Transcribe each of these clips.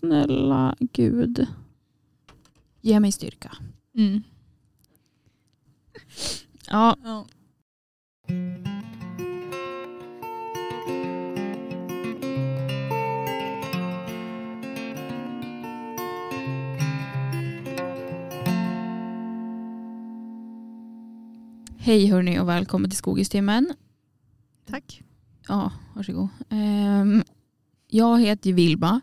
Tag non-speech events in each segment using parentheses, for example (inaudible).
snälla Gud. Ge mig styrka. Mm. Ja, Ja. hej hörni och välkommen till Skogistimmen. Tack. Ja, varsågod. Ehm, jag heter Vilma.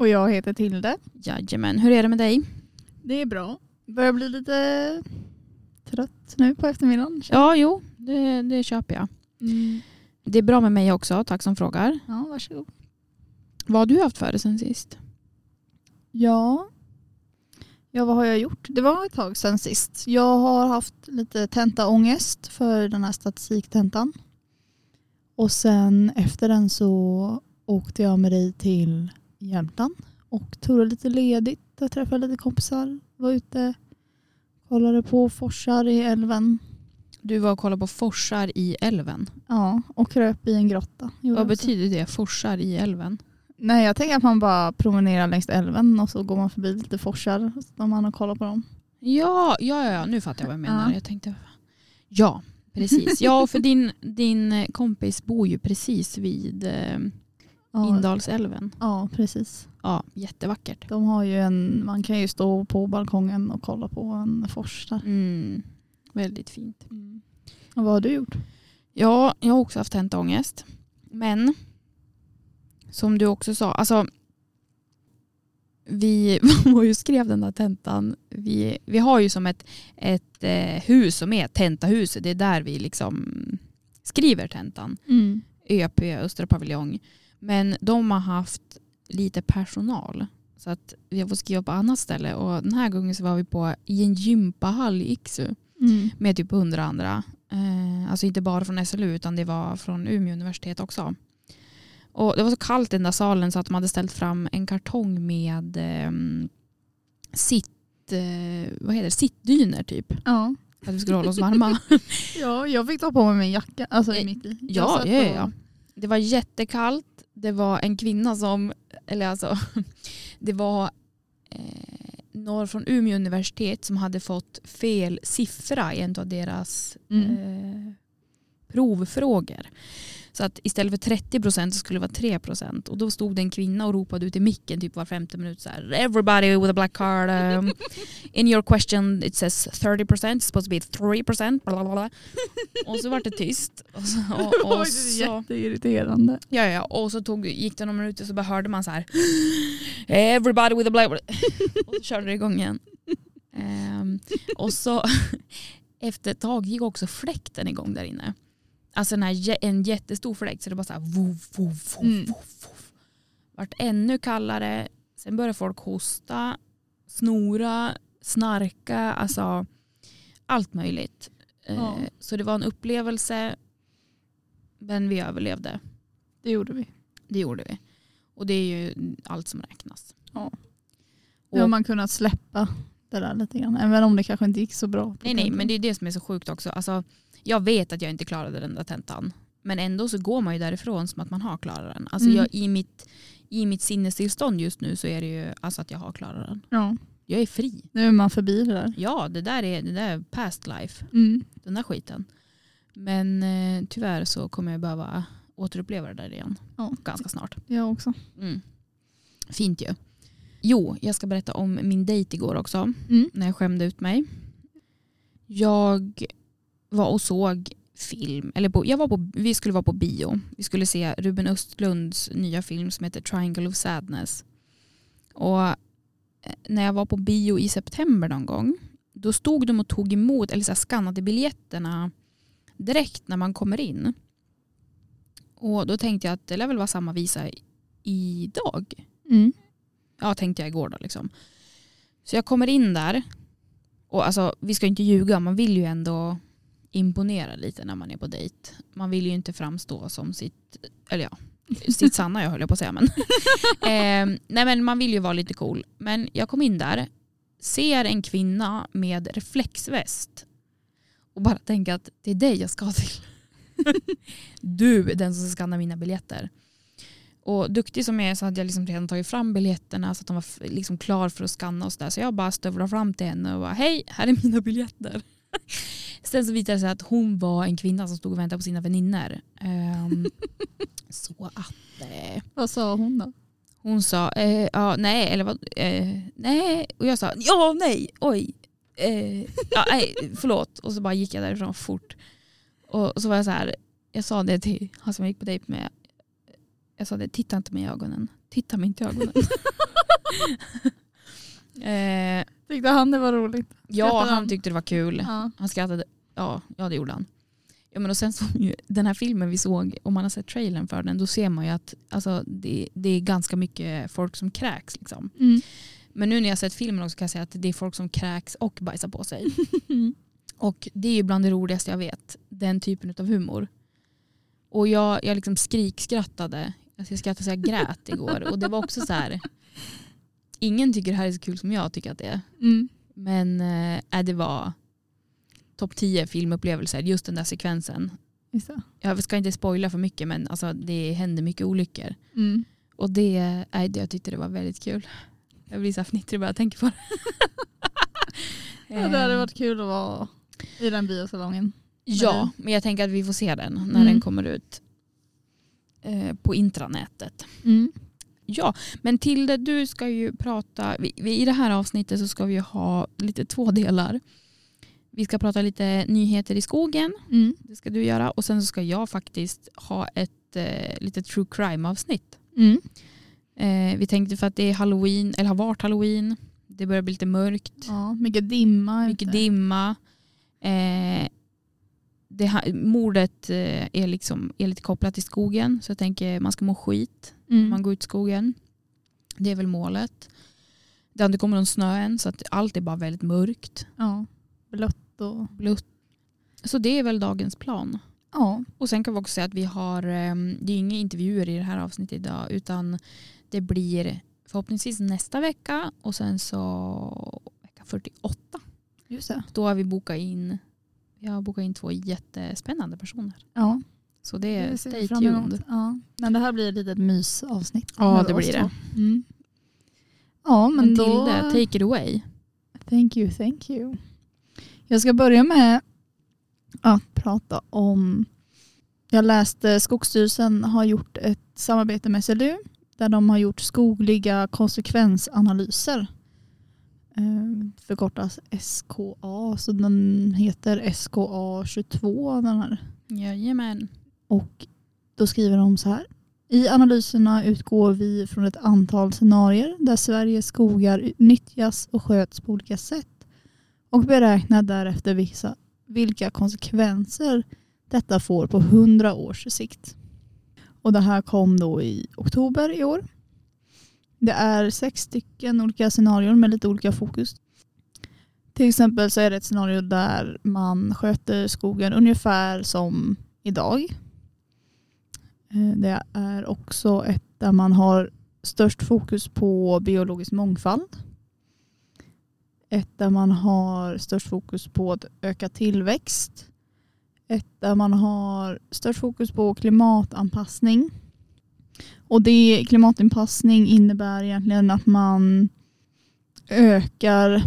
Och jag heter Tilde. Jajamän, hur är det med dig? Det är bra. Börjar bli lite trött nu på eftermiddagen. Ja, jo, det, det köper jag. Mm. Det är bra med mig också, tack som frågar. Ja, varsågod. Vad har du haft för dig sen sist? Ja. ja, vad har jag gjort? Det var ett tag sedan sist. Jag har haft lite tentaångest för den här statistiktentan. Och sen efter den så åkte jag med dig till Jämtland och tog lite ledigt. Jag träffade lite kompisar, var ute, kollade på forsar i älven. Du var och kollade på forsar i älven. Ja, och kröp i en grotta. Vad också. betyder det, forsar i älven? Nej, jag tänker att man bara promenerar längs älven och så går man förbi lite forsar om man har kollat på dem. Ja, ja, ja, nu fattar jag vad jag menar. Ja. Jag tänkte, ja, precis. Ja, för din, din kompis bor ju precis vid eh, Ja, Indalsälven. ja, precis. Ja, jättevackert. De har ju en, man kan ju stå på balkongen och kolla på en fors där. Mm, väldigt fint. Och vad har du gjort? Ja, jag har också haft tentaångest. Men som du också sa, alltså vi (laughs) var ju skrev den där tentan. Vi, vi har ju som ett, ett eh, hus som är tentahuset. Det är där vi liksom skriver tentan. ÖP, Östra paviljong. Men de har haft lite personal. Så att vi har fått skriva på annat ställe. Och den här gången så var vi på i en gympahall i Iksu Mm. med typ hundra andra. Eh, alltså inte bara från SLU utan det var från Umeå universitet också. Och det var så kallt i den där salen så att de hade ställt fram en kartong med eh, sitt, eh, vad heter det, sittdyner typ. Ja. För att vi skulle hålla oss varma. (laughs) ja, jag fick ta på mig min jacka. Alltså Eh, mitt i. Ja, ja, ja. Det var jättekallt. Det var en kvinna som, eller alltså, (laughs) det var eh, några från Umeå universitet som hade fått fel siffra i en av deras Mm. eh, provfrågor. Så att istället för 30 procent så skulle det vara 3 procent. Och då stod det en kvinna och ropade ut i micken typ var femte minut så här. Everybody with a black card. Um, in your question it says 30 procent. It's supposed to be 3 procent. Och så var det tyst. Och så, (laughs) och, och så, jätteirriterande. ja, ja, och så tog, gick det några minuter så bara hörde man så här. Everybody with a black Och så körde det igång igen. Ehm, och så (laughs) efter ett tag gick också fläkten igång där inne. Alltså den här, en jättestor fläkt så det bara så här vov, vov, vov, Mm. Vart ännu kallare. Sen började folk hosta, snora, snarka, alltså allt möjligt. Eh, Ja. Så det var en upplevelse men vi överlevde. Det gjorde vi. Det gjorde vi. Och det är ju allt som räknas. Ja. Nu har man kunnat släppa det där lite grann. Även om det kanske inte gick så bra. Nej, nej, men det är det som är så sjukt också. Alltså, jag vet att jag inte klarade den där tentan. Men ändå så går man ju därifrån som att man har klarat den. Alltså Mm. jag, i, mitt, I mitt sinnestillstånd just nu så är det ju alltså att jag har klarat den. Ja, Jag är fri. nu är man förbi det där. Ja, det där är, det där är past life. Mm. Den där skiten. Men eh, tyvärr så kommer jag behöva återuppleva det där igen. Ja. Ganska snart. Jag också. Mm. Fint ju. Jo, jag ska berätta om min dejt igår också. Mm. När jag skämde ut mig. Jag var och såg film. Eller på, jag var på, vi skulle vara på bio. Vi skulle se Ruben Östlunds nya film som heter Triangle of Sadness. Och eh, när jag var på bio i september någon gång. Då stod de och tog emot, eller så här skannade biljetterna direkt när man kommer in. Och då tänkte jag att det lär väl vara samma visa idag. Mm. Ja, tänkte jag igår då liksom. Så jag kommer in där. Och alltså, vi ska inte ljuga, man vill ju ändå imponera lite när man är på dejt. Man vill ju inte framstå som sitt, eller ja, sitt sanna jag höll jag på att säga. Men. (laughs) eh, nej men man vill ju vara lite cool. Men jag kom in där, ser en kvinna med reflexväst och bara tänker att det är dig jag ska till. (laughs) du är den som ska skanna mina biljetter. Och duktig som jag är så hade jag liksom redan tagit fram biljetterna så att de var liksom klar för att scanna och sådär. Så jag bara stövlade fram till henne och bara hej, här är mina biljetter. Sen så visade det sig att hon var en kvinna som stod och väntade på sina vänner. Ehm, (laughs) så att eh, Vad sa hon då? hon sa eh, ja, nej, eller vad, eh, nej. Och jag sa ja, nej, oj. Eh, ja, nej, förlåt. Och så bara gick jag därifrån fort. Och så var jag så här, jag sa det till han som jag gick på dejt med. Jag sa det, titta inte mig i ögonen. Titta mig inte i ögonen. (laughs) Tyckte han det var roligt? ja, Skrattade han han? tyckte det var kul. Ja. Han skrattade. Ja, ja det gjorde han. Ja, men och sen så, den här filmen vi såg, om man har sett trailern för den, då ser man ju att alltså, det, det är ganska mycket folk som kräks. Liksom. Mm. Men nu när jag har sett filmen också kan jag säga att det är folk som kräks och bajsar på sig. (laughs) Och det är ju bland det roligaste jag vet, den typen av humor. Och jag, jag liksom skrikskrattade, alltså jag skrattade så jag grät igår. Och det var också så här, ingen tycker det här är så kul som jag tycker att det är. Mm. Men äh, det var topp 10 filmupplevelser, just den där sekvensen. Jag ska inte spoila för mycket men alltså, det händer mycket olyckor. Mm. Och det, äh, det, jag tyckte det var väldigt kul. Jag blir så fnittrig bara jag tänker på det. (laughs) Ja, det hade varit kul att vara i den biosalongen. Ja, men jag tänker att vi får se den när Mm. den kommer ut eh, på intranätet. Mm. Ja, men Tilde, du ska ju prata, vi, vi, i det här avsnittet så ska vi ha lite två delar. Vi ska prata lite nyheter i skogen, Mm. det ska du göra. Och sen så ska jag faktiskt ha ett eh, litet true crime avsnitt. Mm. Eh, vi tänkte för att det är halloween, eller har varit halloween, det börjar bli lite mörkt. Ja, mycket dimma. Mycket ute. dimma. Eh, det mordet eh, är, liksom, är lite kopplat till skogen så jag tänker man ska må skit när Mm. man går ut i skogen. Det är väl målet. Det har inte kommit någon snö än så att allt är bara väldigt mörkt. Ja, blött och... Blött. Så det är väl dagens plan. Ja. Och sen kan vi också säga att vi har, eh, det är inga intervjuer i det här avsnittet idag utan det blir förhoppningsvis nästa vecka och sen så vecka 48 Just det. Då har vi bokat in, vi har bokat in två jättespännande personer. Ja, Så det är det stay tuned. Ja. Men det här blir ett litet mysavsnitt. Ja, det blir det. Mm. Ja, men, Men då... Tilde, take it away. Thank you, thank you. Jag ska börja med att prata om... Jag läste Skogsstyrelsen har gjort ett samarbete med SLU där de har gjort skogliga konsekvensanalyser. Eh, Förkortas SKA, så den heter SKA 22 den här. Jajamän. Och då skriver de så här. I analyserna utgår vi från ett antal scenarier där Sveriges skogar nyttjas och sköts på olika sätt och beräknar därefter vissa, vilka konsekvenser detta får på 100 års sikt. Och det här kom då i oktober i år. Det är sex stycken olika scenarion med lite olika fokus. Till exempel så är det ett scenario där man sköter skogen ungefär som idag. Eh, det är också ett där man har störst fokus på biologisk mångfald. Ett där man har störst fokus på att öka tillväxt. Ett där man har störst fokus på klimatanpassning. Och det klimatanpassning innebär egentligen att man ökar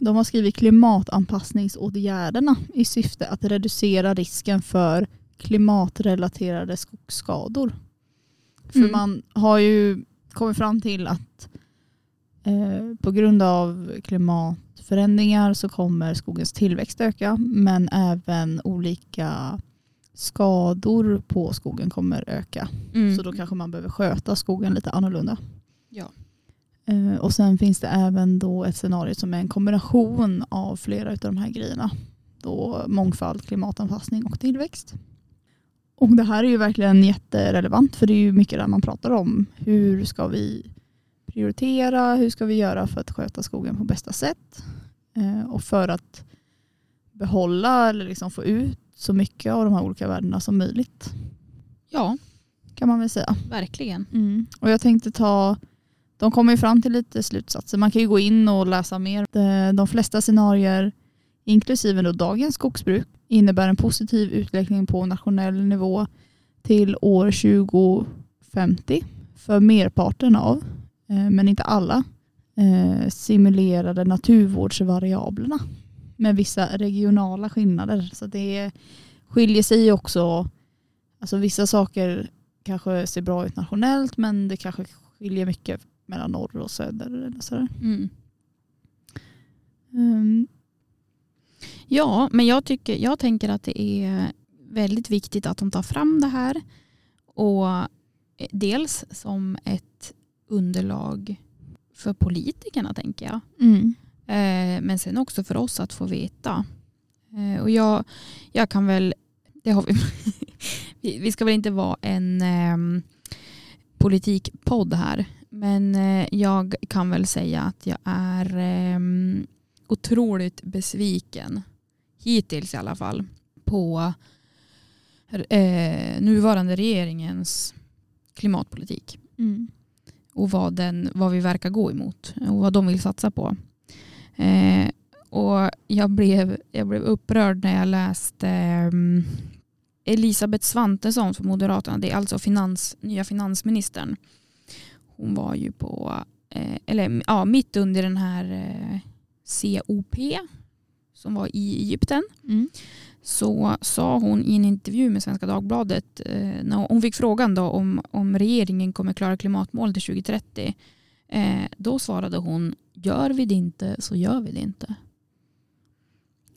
de har skrivit klimatanpassningsåtgärderna i syfte att reducera risken för klimatrelaterade skogsskador. För Mm. man har ju kommit fram till att eh, på grund av klimatförändringar så kommer skogens tillväxt öka men även olika skador på skogen kommer öka. Mm. Så då kanske man behöver sköta skogen lite annorlunda. Ja. Eh, Och sen finns det även då ett scenario som är en kombination av flera av de här grejerna. Då mångfald, klimatanpassning och tillväxt. Och det här är ju verkligen jätterelevant för det är ju mycket där man pratar om. Hur ska vi prioritera? Hur ska vi göra för att sköta skogen på bästa sätt? Eh, Och för att behålla eller liksom få ut så mycket av de här olika värdena som möjligt ja, kan man väl säga. verkligen. Mm. Och jag tänkte ta, de kommer ju fram till lite slutsatser. Man kan ju gå in och läsa mer. De, de flesta scenarier, inklusive då dagens skogsbruk, innebär en positiv utveckling på nationell nivå till år 50 för merparten av, eh, men inte alla, eh, simulerade naturvårdsvariablerna med vissa regionala skillnader. Så det skiljer sig också, alltså vissa saker kanske ser bra ut nationellt men det kanske skiljer mycket mellan norr och söder. Eller sådär. Mm. Um, Ja, men jag, tycker, jag tänker att det är väldigt viktigt att de tar fram det här. Och eh, dels som ett underlag för politikerna tänker jag. mm, men sen också för oss att få veta. Eh, och jag, jag kan väl, det har vi, (laughs) vi, vi ska väl inte vara en eh, politikpodd här. Men eh, jag kan väl säga att jag är eh, otroligt besviken, hittills i alla fall, på eh, nuvarande regeringens klimatpolitik mm, och vad, den, vad vi verkar gå emot och vad de vill satsa på. Eh, och jag blev, jag blev upprörd när jag läste eh, Elisabeth Svantesson från Moderaterna, det är alltså finans, nya finansministern. Hon var ju på, eh, eller ja, mitt under den här eh, COP som var i Egypten. Mm, så sa hon i en intervju med Svenska Dagbladet, eh, när hon fick frågan då om, om regeringen kommer klara klimatmål till 2030, eh, då svarade hon, gör vi det inte så gör vi det inte.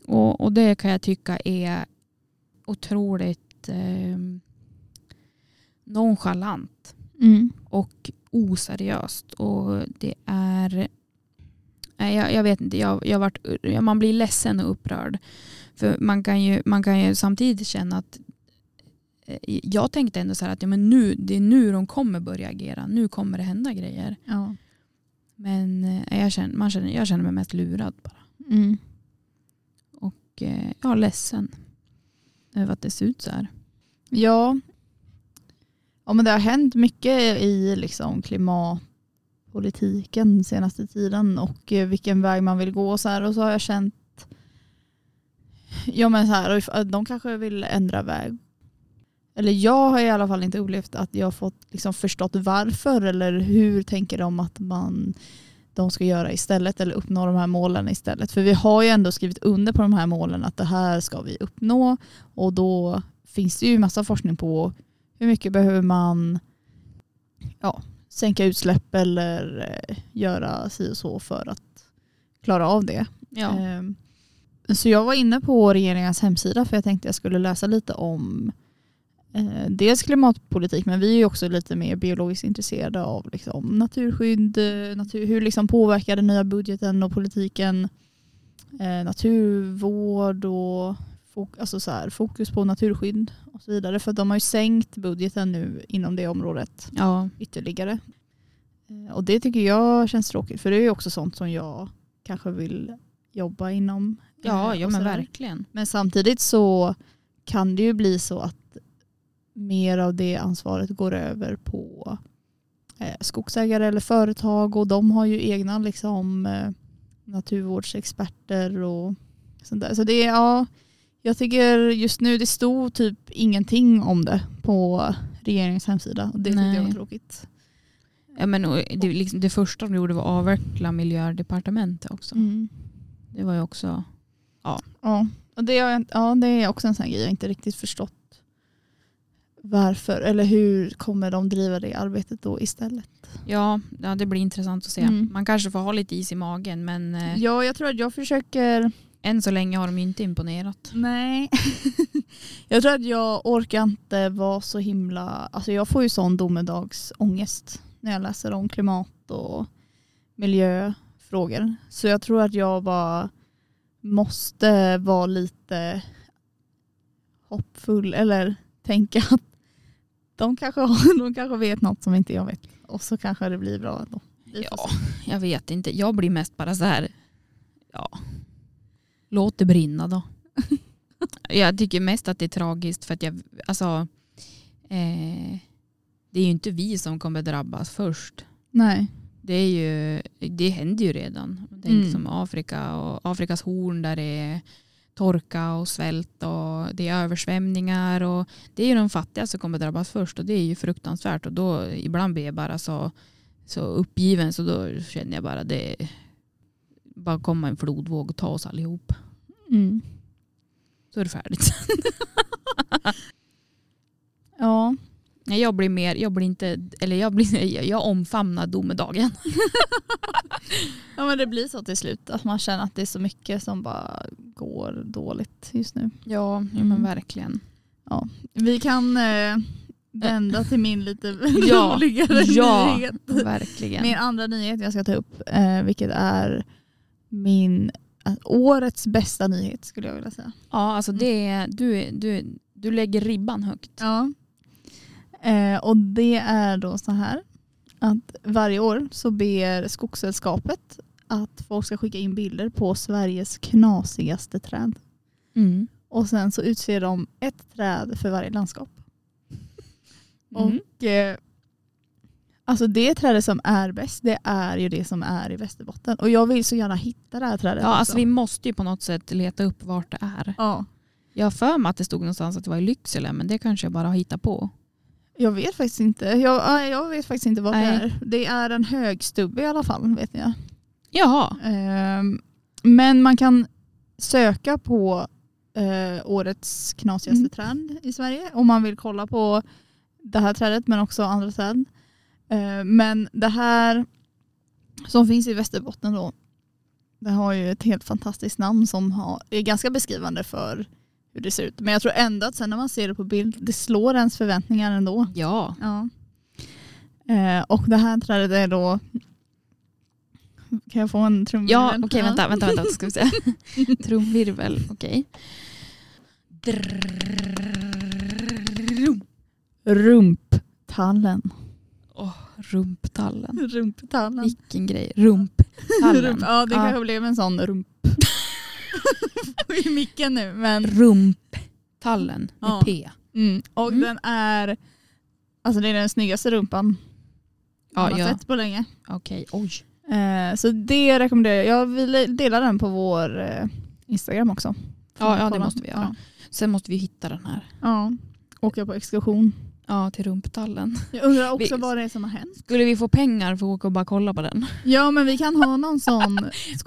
Och, och det kan jag tycka är otroligt eh, nonchalant mm, och oseriöst. Och det är, jag, jag vet inte, jag, jag varit, man blir ledsen och upprörd. För man kan ju, man kan ju samtidigt känna att eh, jag tänkte ändå så här att ja, men nu, det är nu de kommer börja agera. Nu kommer det hända grejer. ja, Men eh, jag, känner, man känner, jag känner mig mest lurad bara. mm. Och eh, jag är ledsen över att det ser ut så här. Ja. ja, men det har hänt mycket i liksom klimatpolitiken senaste tiden och eh, vilken väg man vill gå och så här. Och så har jag känt, ja men så här, de kanske vill ändra väg. Eller jag har i alla fall inte upplevt att jag har fått liksom förstått varför eller hur tänker de att man de ska göra istället eller uppnå de här målen istället. För vi har ju ändå skrivit under på de här målen att det här ska vi uppnå och då finns det ju massa forskning på hur mycket behöver man ja, sänka utsläpp eller eh, göra si och så för att klara av det. Ja. Ehm, Så jag var inne på regeringens hemsida för jag tänkte jag skulle läsa lite om eh, dels klimatpolitik men vi är ju också lite mer biologiskt intresserade av liksom, naturskydd, eh, natur, hur liksom påverkar den nya budgeten och politiken eh, naturvård och fok- alltså så här, fokus på naturskydd och så vidare. För de har ju sänkt budgeten nu inom det området ja. ytterligare. Eh, Och det tycker jag känns tråkigt för det är ju också sånt som jag kanske vill jobba inom. Ja, eh, ja men verkligen. Men samtidigt så kan det ju bli så att mer av det ansvaret går över på eh, skogsägare eller företag och de har ju egna liksom, eh, naturvårdsexperter och sånt där. Så det är, ja, jag tycker just nu det stod typ ingenting om det på regeringens hemsida och det tyckte jag var tråkigt. Ja, men, det, liksom, det första de gjorde var att avveckla miljödepartementet också. Mm. Det var ju också... Ja, och det, ja, det är också en sån här grej jag inte riktigt förstått varför eller hur kommer de driva det arbetet då istället. Ja, ja, det blir intressant att se. Mm. Man kanske får ha lite is i magen men eh, Ja, jag tror att jag försöker än så länge har de inte imponerat. Nej. (laughs) jag tror att jag orkar inte vara så himla... Alltså jag får ju sån domedagsångest när jag läser om klimat och miljöfrågor. Så jag tror att jag bara måste vara lite hoppfull eller tänka att de kanske, har, (laughs) de kanske vet något som inte jag vet. Och så kanske det blir bra ändå. Ja, jag vet inte. Jag blir mest bara så här... Ja, låt det brinna då. (laughs) jag tycker mest att det är tragiskt för att jag... Alltså, eh, det är ju inte vi som kommer drabbas först. Nej. Det, är ju, det händer ju redan. Tänk Mm. som Afrika och Afrikas horn där det är torka och svält och det är översvämningar och det är ju de fattiga som kommer drabbas först och det är ju fruktansvärt och då ibland blir jag bara så, så uppgiven så då känner jag bara det bara komma en flodvåg och ta oss allihop. Mm. Så är det färdigt. (laughs) Ja. Jag blir mer, jag blir inte, eller jag, blir, (laughs) jag, omfamnar domedagen. (laughs) ja men det blir så till slut att man känner att det är så mycket som bara går dåligt just nu. Ja, ja Mm. men verkligen. Vi kan eh, vända till min lite Ja, (laughs) roligare ja. nyhet. Verkligen. Min andra nyhet jag ska ta upp, eh, vilket är min eh, årets bästa nyhet skulle jag vilja säga. Ja, alltså det är, du, du, du lägger ribban högt. Ja. Eh, och det är då så här att varje år så ber Skogssällskapet att folk ska skicka in bilder på Sveriges knasigaste träd. Mm. Och sen så utser de ett träd för varje landskap. Mm. Och eh, alltså det trädet som är bäst det är ju det som är i Västerbotten. Och jag vill så gärna hitta det här trädet. Ja, också. alltså vi måste ju på något sätt leta upp vart det är. ja. Jag har för mig att det stod någonstans att det var i Lycksele men det kanske jag bara har hittat på. Jag vet faktiskt inte. Jag, ja, jag vet faktiskt inte vad det Nej. är. Det är en högstubbe i alla fall vet jag. Jaha, Ehm, men man kan söka på eh, årets knasigaste Mm. träd i Sverige om man vill kolla på det här trädet men också andra träd. Eh, men det här som finns i Västerbotten då, det har ju ett helt fantastiskt namn som har, är ganska beskrivande för hur det ser ut. Men jag tror ändå att sen när man ser det på bild, det slår ens förväntningar ändå. ja. Ja. Eh, och det här trädet är då kan jag få en trumvirvel? Ja, okej vänta, vänta, vänta, ska vi se. (laughs) Trumvirvel, okej. Rumptallen. Åh, rumptallen. Rumptallen. Vilken grej. Rumptallen. (laughs) Rump, ja, det kanske blev en sån rump. (laughs) I micken nu. Men, Rumptallen med Ja. P. mm. Och Mm. den är alltså det är den snyggaste rumpan man Ja, har ja. sett på länge. Okej, oj. Eh, så det rekommenderar jag. Jag vill dela den på vår eh, Instagram också. Ja, ja, det måste vi göra. Sen måste vi hitta den här. Ja. ja. Åka på exkursion. Ja, till rumptallen. Jag undrar också Vi- vad det är som har hänt. Skulle vi få pengar för att åka och bara kolla på den? Ja men vi kan ha någon sån (laughs)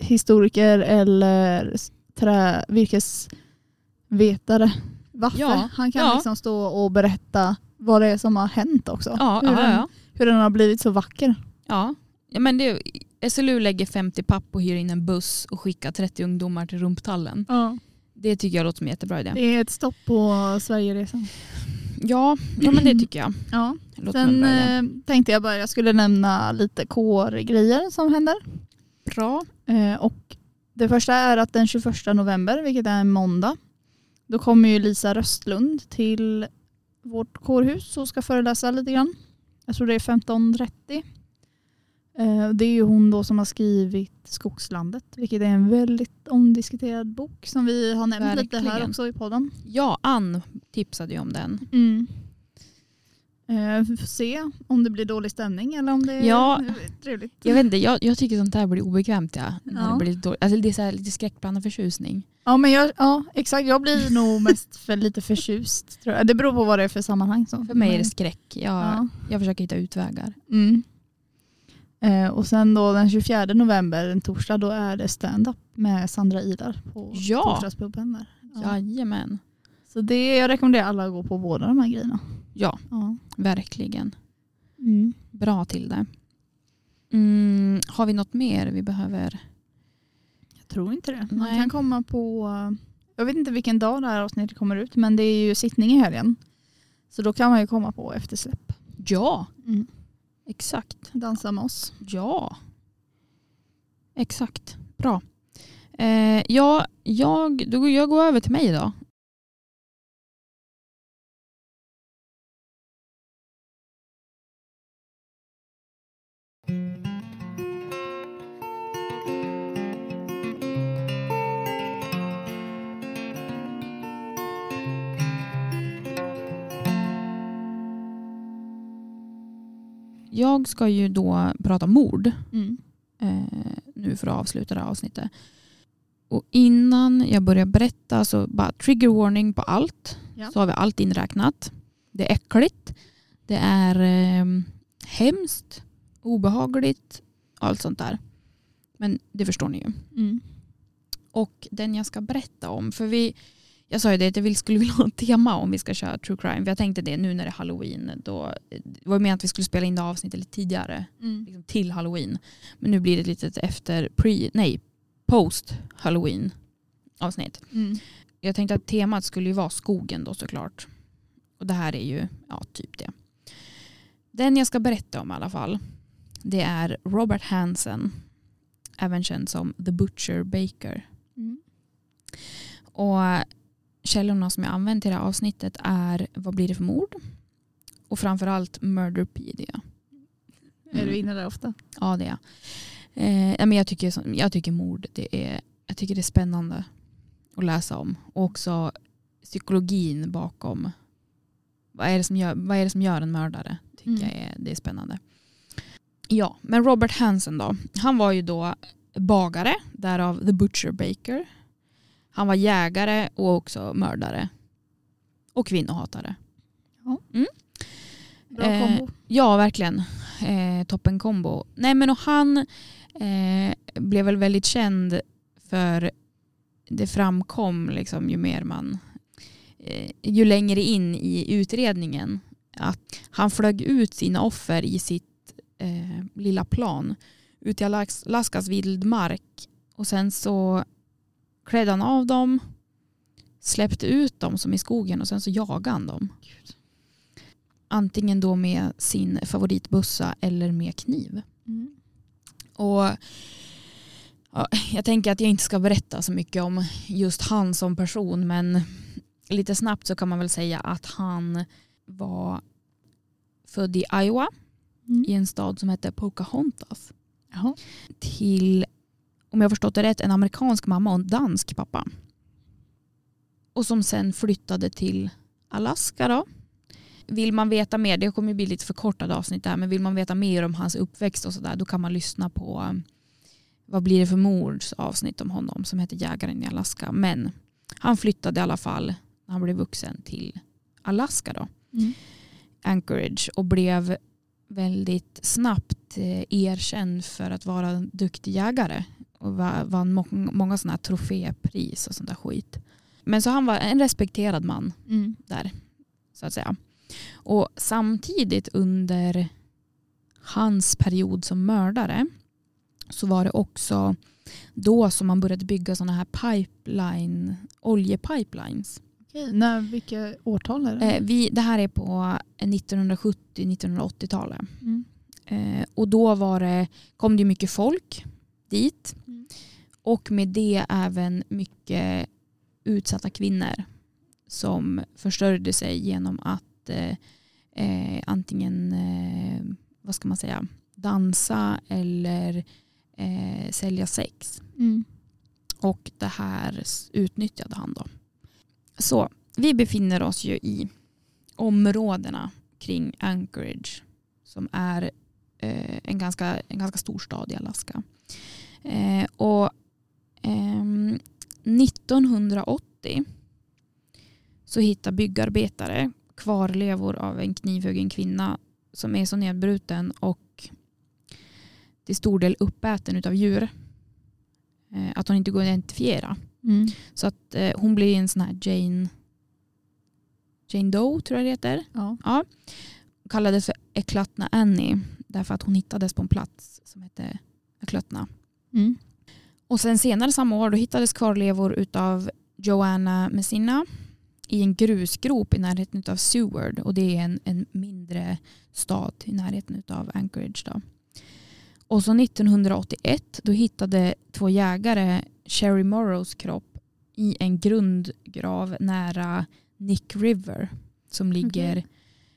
skogshistoriker eller trä, virkesvetare. Vaffe. Ja, Han kan ja. liksom stå och berätta vad det är som har hänt också. Ja, hur, den, hur den har blivit så vacker. ja. ja men det, SLU lägger 50 papp och hyr in en buss och skickar 30 ungdomar till rumptallen. Det tycker jag låter som en jättebra idé. Det är ett stopp på Sverigeresan. Ja, ja men det tycker jag. Ja. Sen eh, tänkte jag bara jag skulle nämna lite kårgrejer som händer. Bra. Eh, och det första är att den 21 november, vilket är en måndag, då kommer ju Lisa Röstlund till vårt kårhus och ska föreläsa lite grann. Jag tror det är 15.30. Eh, det är ju hon då som har skrivit Skogslandet, vilket är en väldigt omdiskuterad bok som vi har nämnt lite här Verkligen. också i podden. Ja, Ann tipsade ju om den. Mm. Eh, vi får se om det blir dålig stämning eller om det är Ja. trevligt. Jag vet inte, jag, jag tycker sånt där blir obekvämt. Ja. När Ja. det, blir dåligt. Alltså, det är så här lite skräckblandad förtjusning. Ja, men jag, ja, exakt. Jag blir nog mest för lite förtjust. Tror jag. Det beror på vad det är för sammanhang. Så. För mig är det skräck. Jag, Ja. jag försöker hitta utvägar. Mm. Eh, och sen då den 24 november, en torsdag, då är det stand-up med Sandra Idar på Ja. torsdagspubben där. Ja. Jajamän. Så det, jag rekommenderar alla att gå på båda de här grejerna. Ja, Ja. verkligen. Mm. Bra till det. Mm, har vi något mer vi behöver? Jag tror inte det. Man Nej. kan komma på, jag vet inte vilken dag det här avsnittet kommer ut, men det är ju sittning i helgen. Så då kan man ju komma på eftersläpp. Ja, Mm. exakt. Dansa med oss. Ja, exakt. Bra. Eh, ja, jag, jag går över till mig då. Jag ska ju då prata mord Mm. eh, nu för att avsluta det här avsnittet. Och innan jag börjar berätta så bara trigger warning på allt. Ja. Så har vi allt inräknat. Det är äckligt. Det är eh, hemskt, obehagligt allt sånt där. Men det förstår ni ju. Mm. Och den jag ska berätta om, för vi, jag sa ju det att jag skulle vilja ha ett tema om vi ska köra true crime. För jag tänkte det nu när det är halloween. Då, det var ju meningen att vi skulle spela in det avsnittet lite tidigare. Mm. Liksom till halloween. Men nu blir det ett litet efter, pre, nej, post halloween avsnitt. Mm. Jag tänkte att temat skulle ju vara skogen då såklart. Och det här är ju ja, typ det. Den jag ska berätta om i alla fall. Det är Robert Hansen. Även känd som The Butcher Baker. Mm. Och källorna som jag använt till det här avsnittet är Vad blir det för mord? Och framförallt Murderpedia. Är du inne där ofta? Ja det är jag. Eh, men jag, tycker, jag tycker mord det är, jag tycker det är spännande att läsa om. Och också psykologin bakom. Vad är det som gör, vad är det som gör en mördare? Tycker Mm. jag är, det är spännande. Ja, men Robert Hansen då. Han var ju då bagare, därav The Butcher Baker. Han var jägare och också mördare. Och kvinnohatare. Bra Eh, kombo. Ja, verkligen. Eh, toppen kombo. Nej, men och han eh, blev väl väldigt känd för det framkom liksom ju mer man eh, ju längre in i utredningen att han flög ut sina offer i sitt eh, lilla plan ut i Alas- Alaskas vildmark och sen så klädde han av dem släppte ut dem som i skogen och sen så jagade han dem. Antingen då med sin favoritbussa eller med kniv. Mm. Och ja, Jag tänker att jag inte ska berätta så mycket om just han som person men lite snabbt så kan man väl säga att han var född i Iowa Mm. i en stad som heter Pocahontas Jaha. till, om jag förstått det rätt, en amerikansk mamma och en dansk pappa. Och som sen flyttade till Alaska då. Vill man veta mer, det kommer ju bli lite förkortade avsnitt där, men vill man veta mer om hans uppväxt och sådär då kan man lyssna på um, vad blir det för mords avsnitt om honom som heter Jägaren i Alaska. Men han flyttade i alla fall när han blev vuxen till Alaska då. Mm. Anchorage och blev väldigt snabbt eh, erkänd för att vara en duktig jägare och va- vann må- många sådana här trofépris och sånt där skit. Men så han var en respekterad man Mm. där så att säga. Och samtidigt under hans period som mördare så var det också då som man började bygga sådana här pipeline, oljepipelines. Okej, när, vilka årtal är det? Eh, vi, det här är på 1970-1980-talet. Mm. Eh, och då var det, kom det mycket folk dit. Och med det även mycket utsatta kvinnor som försörjde sig genom att eh, eh, antingen eh, vad ska man säga, dansa eller eh, sälja sex. Mm. Och det här utnyttjade han då. Så vi befinner oss ju i områdena kring Anchorage som är eh, en, ganska, en ganska stor stad i Alaska. Eh, och 1980 så hittar byggarbetare kvarlevor av en knivhuggen kvinna som är så nedbruten och till stor del uppäten av djur. Eh, att hon inte går att identifiera. Mm. Så att eh, hon blir en sån här Jane, Jane Doe tror jag det heter. Ja. Hon kallades för Eklatna Annie därför att hon hittades på en plats som hette Eklatna. Mm. Och sen senare samma år då hittades kvarlevor utav Joanna Messina i en grusgrop i närheten av Seward och det är en, en mindre stad i närheten av Anchorage. Då. Och så 1981 då hittade två jägare Sherry Morrows kropp i en grundgrav nära Nick River som ligger Okej.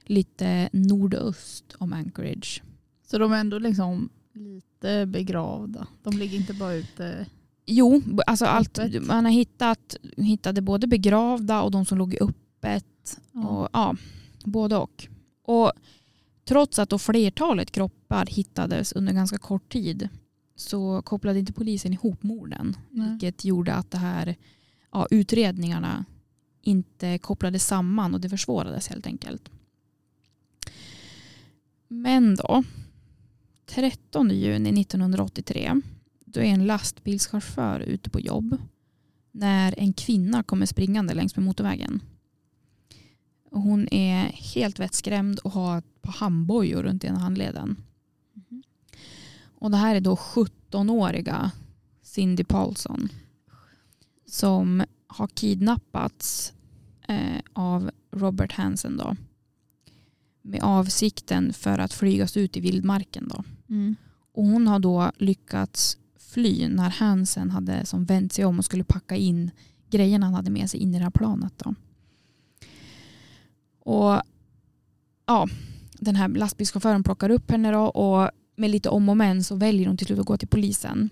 lite nordöst om Anchorage. Så de är ändå liksom lite begravda. De ligger inte bara ute. Jo, alltså allt, man har hittat hittade både begravda och de som låg öppet. Ja. Och, ja, både och. och. Trots att då flertalet kroppar hittades under ganska kort tid så kopplade inte polisen ihop morden. Nej. Vilket gjorde att det här, ja, utredningarna inte kopplades samman och det försvårades helt enkelt. Men då, 13 juni 1983, då är en lastbilschaufför ute på jobb när en kvinna kommer springande längs med motorvägen. Hon är helt vettskrämd och har ett par handbojor runt ena handleden. Mm. Och det här är då 17-åriga Cindy Paulson som har kidnappats eh, av Robert Hansen då med avsikten för att flygas ut i vildmarken då. Mm. Och hon har då lyckats fly när Hansen hade som vänt sig om och skulle packa in grejerna han hade med sig in i det här planet. Då. Och ja, den här lastbilschauffören plockar upp henne då och med lite om och men så väljer hon till slut att gå till polisen.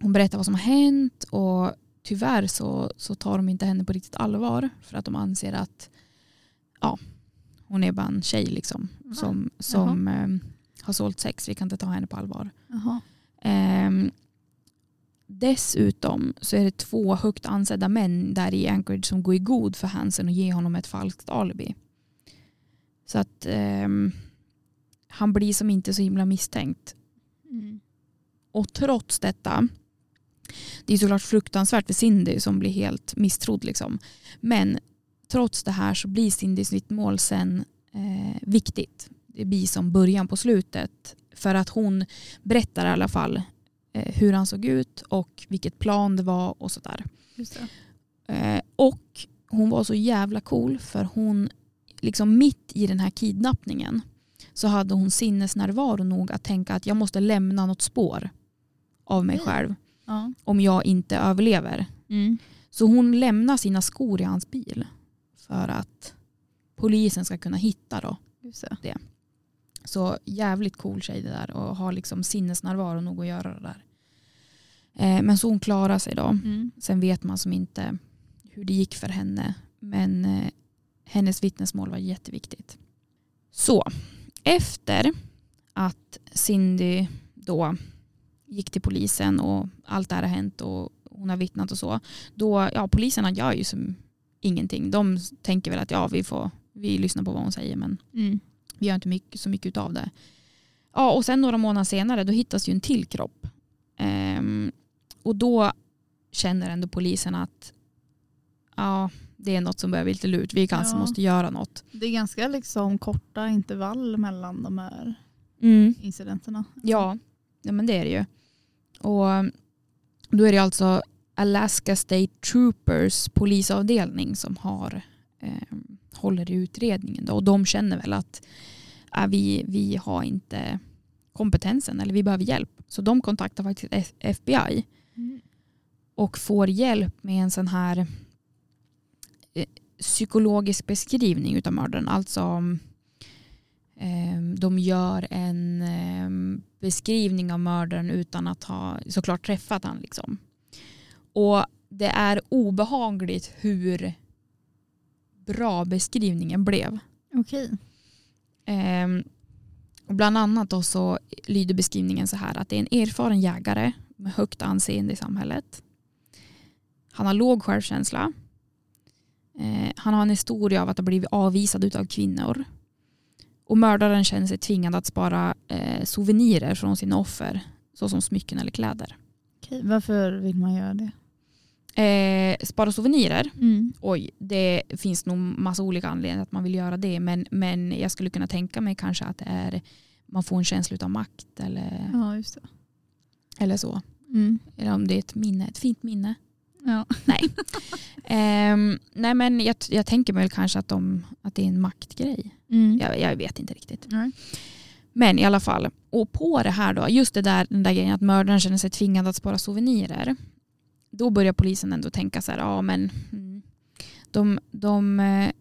Hon berättar vad som har hänt och tyvärr så, så tar de inte henne på riktigt allvar för att de anser att ja, hon är bara en tjej liksom, som, som eh, har sålt sex. Vi kan inte ta henne på allvar. Ehm, dessutom så är det två högt ansedda män där i Anchorage som går i god för Hansen och ger honom ett falskt alibi. Så att ehm, han blir som inte så himla misstänkt. Mm. Och trots detta, det är såklart fruktansvärt för Cindy som blir helt misstrodd. Liksom. Men trots det här så blir Cindys vittmål sen eh, viktigt. Det blir som början på slutet. För att hon berättar i alla fall eh, hur han såg ut och vilket plan det var och sådär. Eh, och hon var så jävla cool för hon, liksom mitt i den här kidnappningen så hade hon sinnesnärvaro nog att tänka att jag måste lämna något spår av mig Okej. själv Ja. om jag inte överlever. Mm. Så hon lämnar sina skor i hans bil för att polisen ska kunna hitta då. Det. Så jävligt cool tjej det där och har liksom sinnesnärvaro nog att göra det där. Eh, men så hon klarar sig då. Mm. Sen vet man som inte hur det gick för henne. Men eh, hennes vittnesmål var jätteviktigt. Så efter att Cindy då gick till polisen och allt det här har hänt och hon har vittnat och så. Då, ja poliserna gör ju som ingenting. De tänker väl att ja vi får, vi lyssnar på vad hon säger men Mm. Vi gör inte mycket, så mycket av det. Ja, och sen några månader senare då hittas ju en till kropp. Ehm, och då känner ändå polisen att ja, det är något som börjar bli lite lurt. Vi kanske Ja. måste göra något. Det är ganska liksom korta intervall mellan de här incidenterna. Ja, ja, men det är det ju. Och då är det alltså Alaska State Troopers polisavdelning som har eh, håller i utredningen. Då. Och de känner väl att äh, vi, vi har inte kompetensen eller vi behöver hjälp. Så de kontaktar faktiskt FBI Mm. och får hjälp med en sån här eh, psykologisk beskrivning av mördaren. Alltså eh, de gör en eh, beskrivning av mördaren utan att ha såklart träffat han. Liksom. Och det är obehagligt hur bra beskrivningen blev. Okej. Ehm, och bland annat då så lyder beskrivningen så här att det är en erfaren jägare med högt anseende i samhället. Han har låg självkänsla. Eh, han har en historia av att ha blivit avvisad av kvinnor. Och mördaren känner sig tvingad att spara eh, souvenirer från sina offer såsom smycken eller kläder. Okej. Varför vill man göra det? Eh, spara souvenirer Mm. Oj, det finns nog massa olika anledningar att man vill göra det. Men, men jag skulle kunna tänka mig kanske att det är man får en känsla av makt eller, Ja, just det. eller så. Mm. Eller om det är ett minne, ett fint minne. Ja. (laughs) Ehm, nej men jag, jag tänker mig väl kanske att, de, att det är en maktgrej. Mm. Jag, jag vet inte riktigt. Nej. Men i alla fall, och på det här då, just det där, den där grejen att mördaren känner sig tvingad att spara souvenirer. Då börjar polisen ändå tänka så här, ja men mm, de, de eh,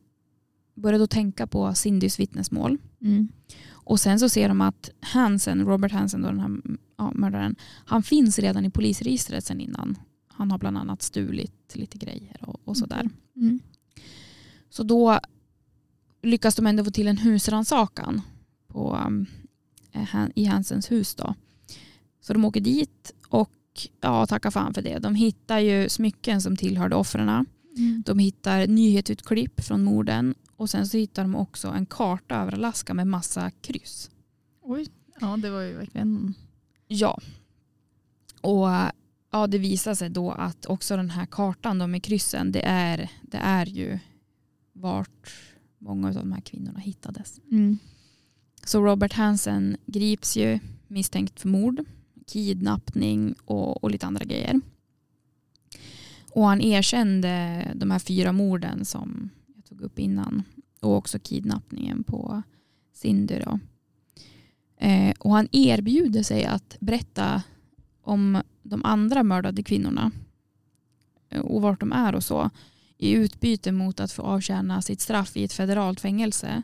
börjar då tänka på Cindys vittnesmål. Mm. Och sen så ser de att Hansen, Robert Hansen, då, den här ja, mördaren, han finns redan i polisregistret sen innan. Han har bland annat stulit lite grejer och, och sådär. Mm. Så då lyckas de ändå få till en husrannsakan på, eh, i Hansens hus. Då. Så de åker dit och ja, tacka fan för det. De hittar ju smycken som tillhörde offren. Mm. De hittar nyhetsutklipp från morden och sen så hittar de också en karta över Alaska med massa kryss. Oj, ja det var ju verkligen... Ja. Och ja, det visar sig då att också den här kartan då med kryssen, det är, det är ju vart många av de här kvinnorna hittades. Mm. Så Robert Hansen grips ju misstänkt för mord, kidnappning och, och lite andra grejer. Och han erkände de här fyra morden som jag tog upp innan och också kidnappningen på Cindy. Då. Eh, och han erbjuder sig att berätta om de andra mördade kvinnorna och vart de är och så i utbyte mot att få avtjäna sitt straff i ett federalt fängelse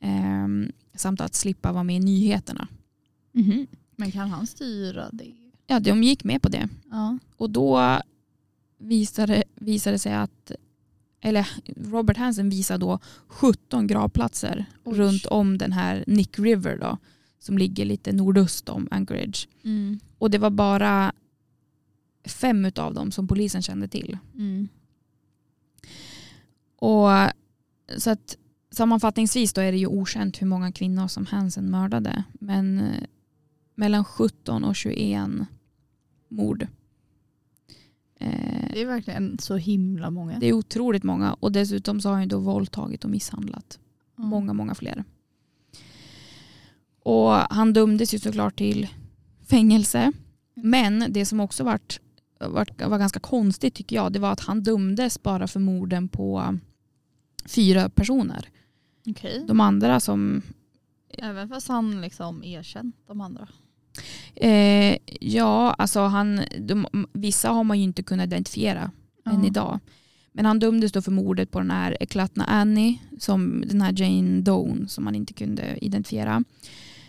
eh, samt att slippa vara med i nyheterna. Mhm. Men kan han styra det? Ja, de gick med på det. Ja. Och då visade, visade sig att eller Robert Hansen visade då 17 gravplatser Oj. runt om den här Nick River då, som ligger lite nordöst om Anchorage. Mm. Och det var bara fem av dem som polisen kände till. Mm. Och så att sammanfattningsvis då är det ju okänt hur många kvinnor som Hansen mördade. Men mellan 17 och 21 mord. Eh, Det är verkligen så himla många. det är otroligt många och dessutom så har han då våldtagit och misshandlat Ja. många, många fler. Och han dömdes ju såklart till fängelse. Men det som också vart, vart, var ganska konstigt tycker jag, det var att han dömdes bara för morden på fyra personer. Okej. De andra som, Även fast han liksom erkänt de andra. Eh, ja alltså han, de, vissa har man ju inte kunnat identifiera än idag. Men han dömdes då för mordet på den här Eklatna Annie, som den här Jane Doe som man inte kunde identifiera.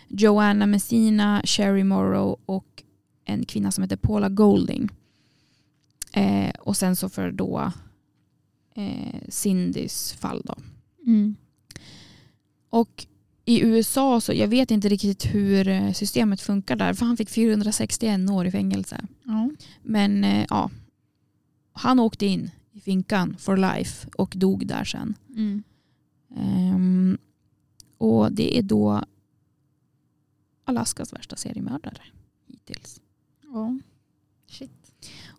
Joanna Messina, Sherry Morrow och en kvinna som heter Paula Golding. Eh, och sen så för då eh, Cindys fall då. Mm. Och i USA så, jag vet inte riktigt hur eh, systemet funkar där, för han fick 461 år i fängelse. Ja. Men eh, ja, han åkte in i finkan for life och dog där sen. Mm. Ehm, och det är då Alaskas värsta seriemördare hittills. ja. Shit.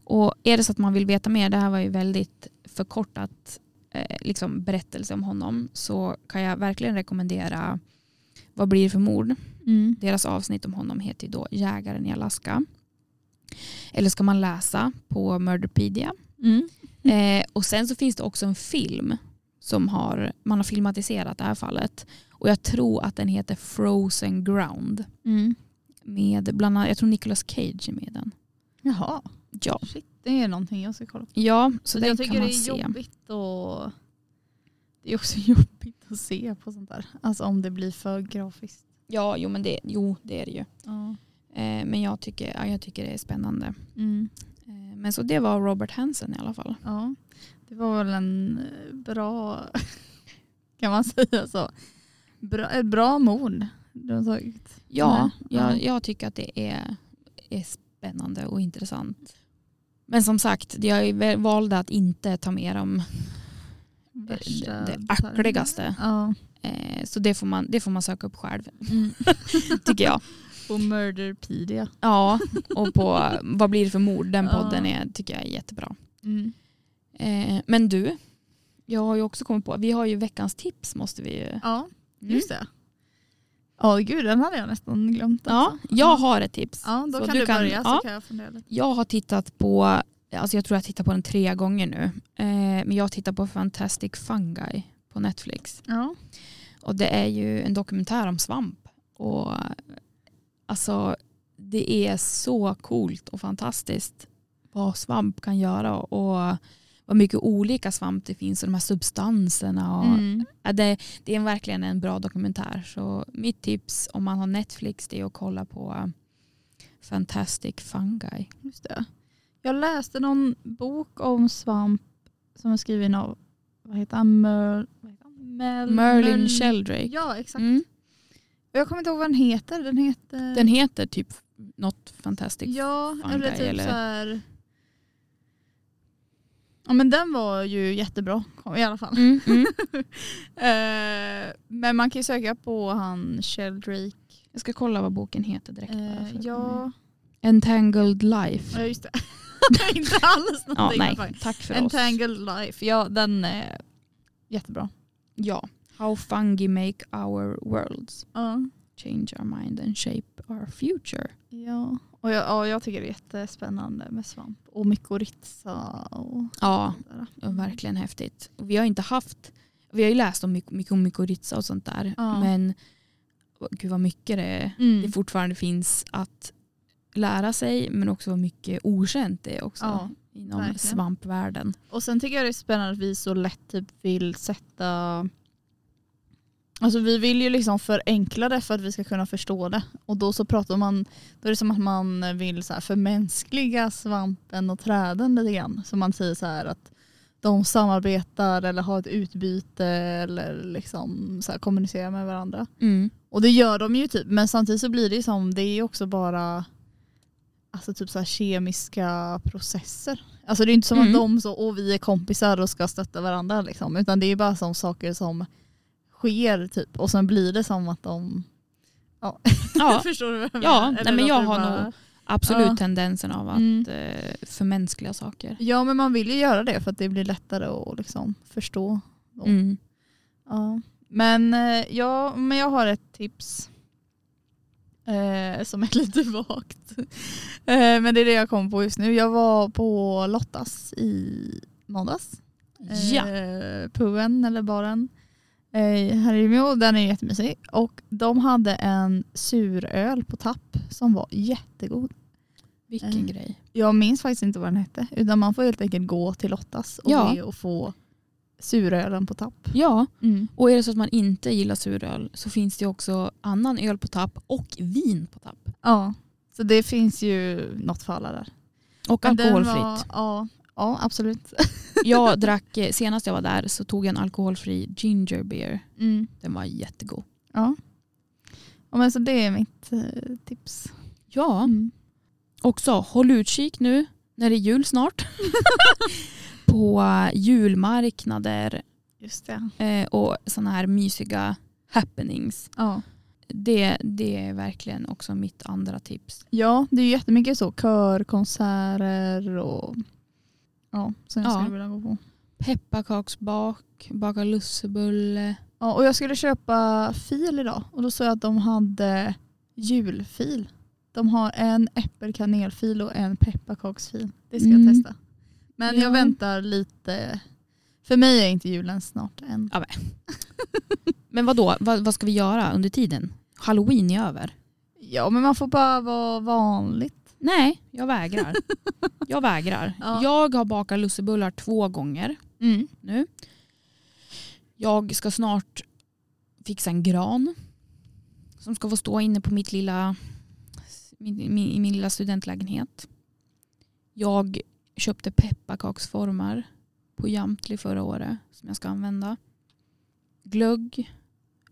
Och är det så att man vill veta mer, det här var ju väldigt förkortat eh, liksom berättelse om honom, så kan jag verkligen rekommendera Vad blir det för mord? Mm. Deras avsnitt om honom heter ju då Jägaren i Alaska. Eller ska man läsa på Murderpedia. Mm. Eh, och sen så finns det också en film som har, man har filmatiserat det här fallet. Och jag tror att den heter Frozen Ground. Mm. Med bland annat, jag tror Nicolas Cage är med den. Jaha. Ja, Shit. Det är någonting jag ska kolla på. ja så den jag kan tycker man det är se. jobbigt och det är också jobbigt att se på sånt där. Alltså om det blir för grafiskt. Ja, jo, men det, jo, det är det ju. Ja. Eh, men jag tycker, ja, jag tycker det är spännande. Mm. Eh, men så det var Robert Hansen i alla fall. ja. Det var väl en eh, bra, (laughs) kan man säga så, bra, ett bra mord du har tagit. Ja, jag, Ja. jag tycker att det är, är spännande och intressant. Men som sagt, jag valde att inte ta med dem Värsta det detaljer. äckligaste. Ja. Eh, så det får, man, det får man söka upp själv, Mm. (laughs) tycker jag. På Murderpedia. Ja, och på Vad blir det för mord? Den Ja. podden är, tycker jag är jättebra. Mm. Eh, men du, jag har ju också kommit på, vi har ju veckans tips måste vi ju. Ja, Mm. just det. Ja, gud den hade jag nästan glömt. Ja, också. jag har ett tips. Ja, då Så kan du du, kan- börja så ja. kan jag fundera lite. Jag har tittat på, alltså jag tror jag har tittat på den tre gånger nu. Eh, men jag har tittat på Fantastic Fungi på Netflix. Ja. Och det är ju en dokumentär om svamp. Och alltså det är så coolt och fantastiskt vad svamp kan göra och vad mycket olika svamp det finns och de här substanserna. Och, Mm. det, det är verkligen en bra dokumentär. Så mitt tips om man har Netflix det är att kolla på Fantastic Fungi. Just det. Jag läste någon bok om svamp som är skriven av vad heter han? Mer, vad heter han? Mel, Merlin Mel- Sheldrake. Ja, exakt. Mm. Jag kommer inte ihåg vad den heter. Den heter... Den heter typ något fantastiskt. Ja, eller typ eller- så här... Ja men den var ju jättebra i alla fall. Mm, mm. (laughs) Eh, men man kan ju söka på han Sheldrake. Jag ska kolla vad boken heter direkt. att- ja, Entangled Life. ja, just det. (laughs) Inte alls Ja, någonting. nej, faktiskt. tack för oss. Entangled Life, ja den är jättebra. Ja. How fungi make our worlds. Ja. Change our mind and shape our future. Ja, och jag, ja, jag tycker det är jättespännande med svamp och mykorrhiza. Och Ja, sådär. Ja, verkligen häftigt. Och Vi har inte haft, vi har ju läst om om mykorrhiza och sånt där. Ja. Men gud vad mycket det, Mm. det fortfarande finns att lära sig men också vad mycket okänt det är också Ja, inom verkligen. svampvärlden. Och sen tycker jag det är spännande att vi så lätt typ vill sätta Alltså vi vill ju liksom förenkla det för att vi ska kunna förstå det. Och då så pratar man, då är det som att man vill så här förmänskliga svampen och träden lite grann. Så man säger så här att de samarbetar eller har ett utbyte eller liksom så kommunicerar med varandra. Mm. Och det gör de ju typ, men samtidigt så blir det ju som, det är också bara alltså typ så här kemiska processer. Alltså det är inte som Mm. att de så, och vi är kompisar och ska stötta varandra liksom, utan det är bara som saker som sker typ och sen blir det som att de ja, Ja, (laughs) förstår du vad jag Ja, menar? nej, Eller men jag har bara- nog absolut Ja. tendensen av att Mm. eh, förmänskliga saker. Ja men man vill ju göra det för att det blir lättare att liksom förstå. Mm. Ja. Men, eh, ja, men jag har ett tips. Eh, som är (laughs) lite vagt. Eh, men det är det jag kom på just nu. Jag var på Lottas i måndags. Ja. Eh, puben eller baren. Eh, här i Umeå. Den är jättemysig. Och de hade en suröl på tapp som var jättegod. Vilken Eh. grej. Jag minns faktiskt inte vad den hette. Utan man får helt enkelt gå till Lottas och Ja. be och få surölen på tapp. Ja, Mm. och är det så att man inte gillar suröl så finns det också annan öl på tapp och vin på tapp. Ja, så det finns ju något för alla där. Och Men alkoholfritt. Var, ja, ja, absolut. (laughs) Jag drack, eh, senast jag var där så tog jag en alkoholfri ginger beer. Mm. Den var jättegod. Ja. ja men så det är mitt eh, tips. Ja, Mm. också håll utkik nu när det är jul snart. (laughs) på julmarknader eh, och sådana här mysiga happenings. Ja. Det, det är verkligen också mitt andra tips. ja, det är ju jättemycket så. Körkonserter och ja, som jag Ja. skulle vilja gå på. Pepparkaksbak, baka lussebulle. Ja, och jag skulle köpa fil idag och då såg jag att de hade julfil. De har en äppelkanelfil och en pepparkaksfil. Det ska Mm. jag testa. Men Ja. jag väntar lite. För mig är inte julen snart än. Men vad då? Vad, ska vi göra under tiden? Halloween är över. Ja men man får bara vara vanligt. Nej, jag vägrar. Jag vägrar. (laughs) Ja. Jag har bakat lussebullar två gånger Mm. nu. Jag ska snart fixa en gran som ska få stå inne på mitt lilla, min, min, min lilla studentlägenhet. Jag köpte pepparkaksformar på Jamtli förra året som jag ska använda. Glögg.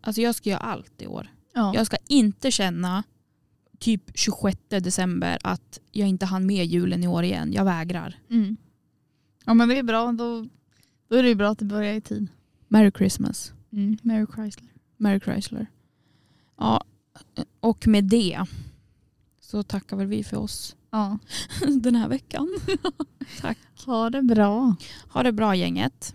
Alltså jag ska göra allt i år. Ja. Jag ska inte känna typ 26 december att jag inte hann med julen i år igen. Jag vägrar. Mm. ja men det är bra. Då, då är det bra att det börjar i tid. Merry Christmas. Mm. Mary Chrysler. Mary Chrysler. Ja, och med det så tackar väl vi för oss Ja. (laughs) den här veckan. (laughs) Tack. Ha det bra. Ha det bra gänget.